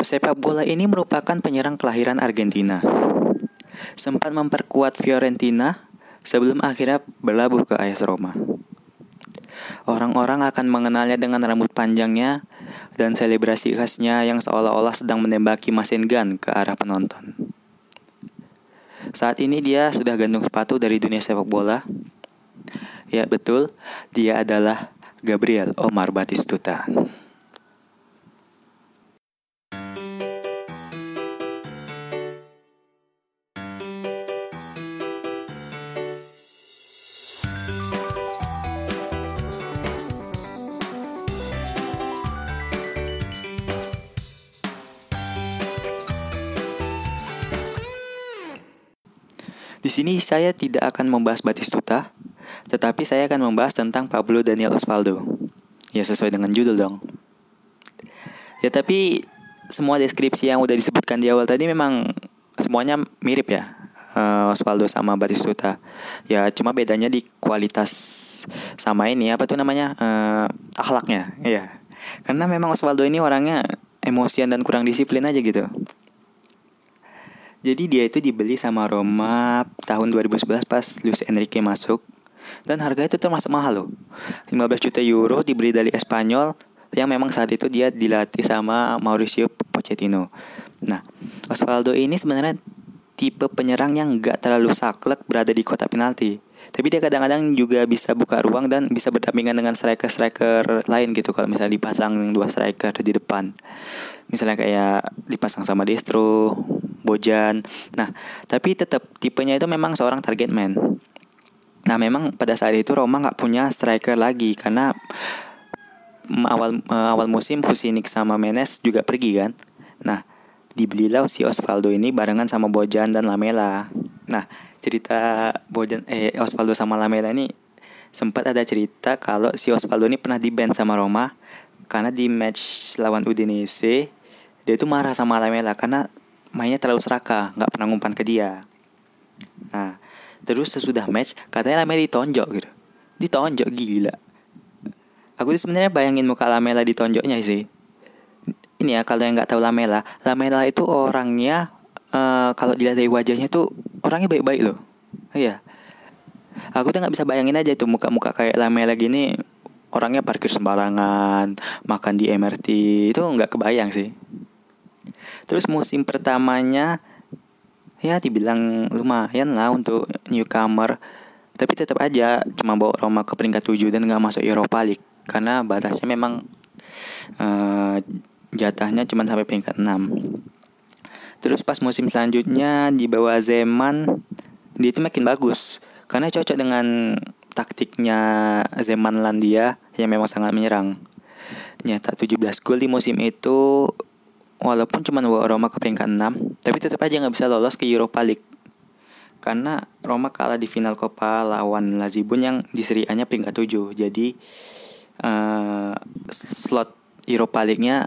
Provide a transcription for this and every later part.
Pesepak bola ini merupakan penyerang kelahiran Argentina. Sempat memperkuat Fiorentina sebelum akhirnya berlabuh ke AS Roma. Orang-orang akan mengenalnya dengan rambut panjangnya dan selebrasi khasnya yang seolah-olah sedang menembaki mesin gun ke arah penonton. Saat ini dia sudah gantung sepatu dari dunia sepak bola. Ya betul, dia adalah Gabriel Omar Batistuta. Di sini saya tidak akan membahas Batistuta, tetapi saya akan membahas tentang Pablo Daniel Osvaldo. Ya sesuai dengan judul dong. Ya tapi semua deskripsi yang udah disebutkan di awal tadi memang semuanya mirip ya. Uh, Osvaldo sama Batistuta. Ya cuma bedanya di kualitas sama ini apa tuh namanya? Uh, akhlaknya. Iya. Karena memang Osvaldo ini orangnya emosian dan kurang disiplin aja gitu. Jadi dia itu dibeli sama Roma tahun 2011 pas Luis Enrique masuk dan harganya itu termasuk mahal loh. 15 juta euro dibeli dari Espanyol yang memang saat itu dia dilatih sama Mauricio Pochettino. Nah, Osvaldo ini sebenarnya tipe penyerang yang gak terlalu saklek berada di kotak penalti. Tapi dia kadang-kadang juga bisa buka ruang dan bisa berdampingan dengan striker-striker lain gitu kalau misalnya dipasang dua striker di depan. Misalnya kayak dipasang sama Destro, Bojan. Nah, tapi tetap tipenya itu memang seorang target man. Nah, memang pada saat itu Roma nggak punya striker lagi karena awal awal musim Fusinik sama Menes juga pergi kan. Nah, dibelilah si Osvaldo ini barengan sama Bojan dan Lamela. Nah, cerita Bojan eh Osvaldo sama Lamela ini sempat ada cerita kalau si Osvaldo ini pernah di band sama Roma karena di match lawan Udinese dia itu marah sama Lamela karena mainnya terlalu serakah, nggak pernah ngumpan ke dia. Nah, terus sesudah match katanya Lamela ditonjok gitu. Ditonjok gila. Aku tuh sebenarnya bayangin muka Lamela ditonjoknya sih. Ini ya kalau yang nggak tahu Lamela, Lamela itu orangnya uh, kalau dilihat dari wajahnya tuh orangnya baik-baik loh. Iya. Aku tuh nggak bisa bayangin aja tuh muka-muka kayak Lamela gini orangnya parkir sembarangan, makan di MRT itu nggak kebayang sih. Terus musim pertamanya ya dibilang lumayan lah untuk newcomer. Tapi tetap aja cuma bawa Roma ke peringkat 7 dan nggak masuk Europa League karena batasnya memang uh, jatahnya cuma sampai peringkat 6. Terus pas musim selanjutnya di bawah Zeman dia itu makin bagus karena cocok dengan taktiknya Zeman Landia yang memang sangat menyerang. Nyata 17 gol di musim itu walaupun cuma bawa Roma ke peringkat 6, tapi tetap aja nggak bisa lolos ke Europa League. Karena Roma kalah di final Coppa lawan Lazibun yang di Serie A-nya peringkat 7. Jadi uh, slot Europa League-nya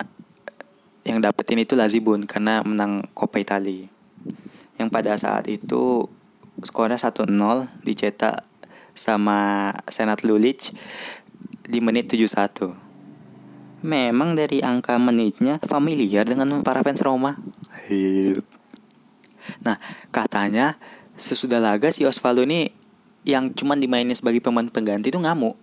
yang dapetin itu Lazibun karena menang Coppa Italia. Yang pada saat itu skornya 1-0 dicetak sama Senat Lulic di menit 71 memang dari angka menitnya familiar dengan para fans Roma. Nah, katanya sesudah laga si Osvaldo ini yang cuman dimainin sebagai pemain pengganti itu ngamuk.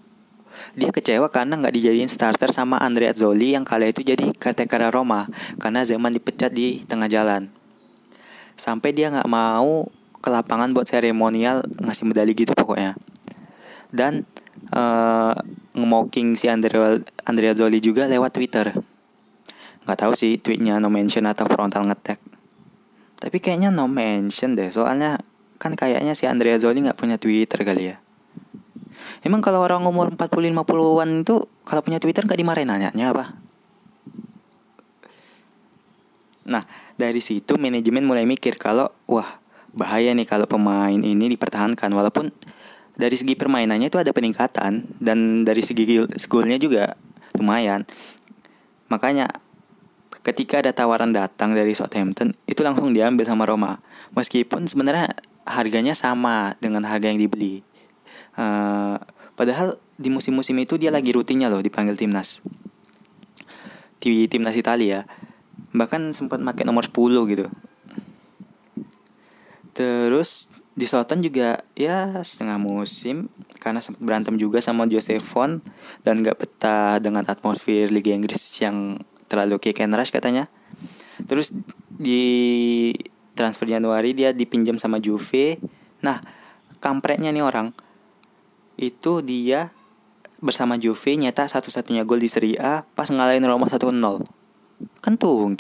Dia kecewa karena nggak dijadiin starter sama Andrea Zoli yang kala itu jadi caretaker Roma karena Zeman dipecat di tengah jalan. Sampai dia nggak mau ke lapangan buat seremonial ngasih medali gitu pokoknya. Dan uh, ngemoking si Andrea Andrea Zoli juga lewat Twitter. Nggak tahu sih tweetnya no mention atau frontal ngetek. Tapi kayaknya no mention deh, soalnya kan kayaknya si Andrea Zoli nggak punya Twitter kali ya. Emang kalau orang umur 40-50an itu kalau punya Twitter nggak dimarahin nanya apa? Nah, dari situ manajemen mulai mikir kalau wah bahaya nih kalau pemain ini dipertahankan walaupun dari segi permainannya itu ada peningkatan dan dari segi golnya juga lumayan. Makanya ketika ada tawaran datang dari Southampton itu langsung diambil sama Roma. Meskipun sebenarnya harganya sama dengan harga yang dibeli. Uh, padahal di musim-musim itu dia lagi rutinnya loh dipanggil timnas. Di timnas Italia. bahkan sempat pakai nomor 10 gitu terus di Soton juga ya setengah musim karena sempat berantem juga sama Jose Fon dan gak betah dengan atmosfer Liga Inggris yang terlalu kick and rush katanya. Terus di transfer Januari dia dipinjam sama Juve. Nah, kampretnya nih orang itu dia bersama Juve nyata satu-satunya gol di Serie A pas ngalahin Roma 1-0. Kan tuh.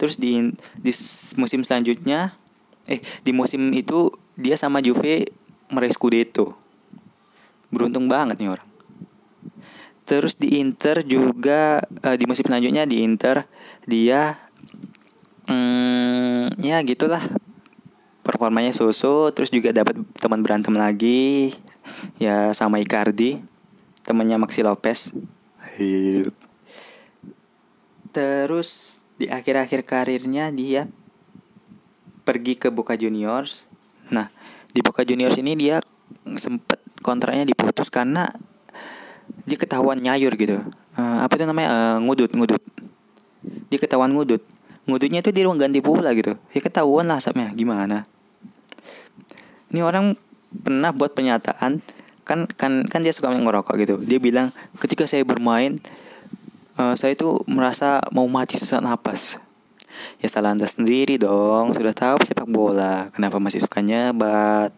Terus di di musim selanjutnya eh di musim itu dia sama Juve meraih Scudetto. Beruntung banget nih orang. Terus di Inter juga uh, di musim selanjutnya di Inter dia hmm, ya gitulah performanya so-so terus juga dapat teman berantem lagi ya sama Icardi temannya Maxi Lopez terus di akhir-akhir karirnya dia pergi ke Boca Juniors. Nah, di Boca Juniors ini dia sempat kontraknya diputus karena dia ketahuan nyayur gitu. Uh, apa itu namanya? Uh, ngudut, ngudut. Dia ketahuan ngudut. Ngudutnya itu di ruang ganti pula gitu. Ya ketahuan lah asapnya. Gimana? Ini orang pernah buat pernyataan kan kan kan dia suka ngerokok gitu. Dia bilang ketika saya bermain uh, saya itu merasa mau mati sesak napas. Ya salah anda sendiri dong. Sudah tahu sepak bola. Kenapa masih suka nyebat?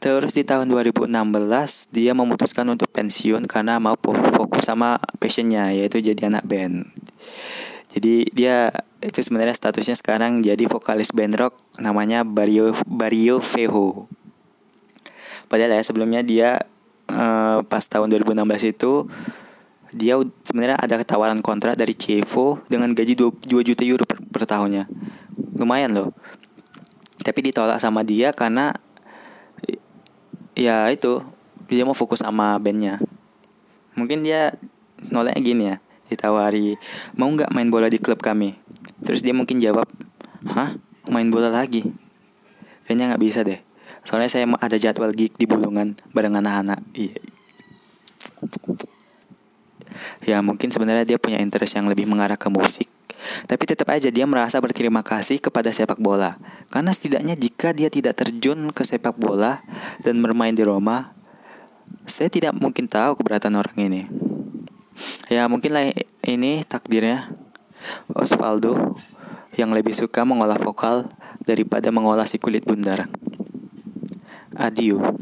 Terus di tahun 2016 dia memutuskan untuk pensiun karena mau fokus sama passionnya yaitu jadi anak band. Jadi dia itu sebenarnya statusnya sekarang jadi vokalis band rock namanya Barrio Barrio Fejo. Padahal ya sebelumnya dia uh, pas tahun 2016 itu dia sebenarnya ada tawaran kontrak dari Chievo dengan gaji 2, 2 juta euro per, per tahunnya. Lumayan loh. Tapi ditolak sama dia karena ya itu dia mau fokus sama bandnya. Mungkin dia nolaknya gini ya, ditawari mau nggak main bola di klub kami. Terus dia mungkin jawab, hah main bola lagi? Kayaknya nggak bisa deh. Soalnya saya ada jadwal gig di Bulungan bareng anak-anak. Iya ya mungkin sebenarnya dia punya interest yang lebih mengarah ke musik. Tapi tetap aja dia merasa berterima kasih kepada sepak bola. Karena setidaknya jika dia tidak terjun ke sepak bola dan bermain di Roma, saya tidak mungkin tahu keberatan orang ini. Ya mungkin lah ini takdirnya Osvaldo yang lebih suka mengolah vokal daripada mengolah si kulit bundar. Adieu.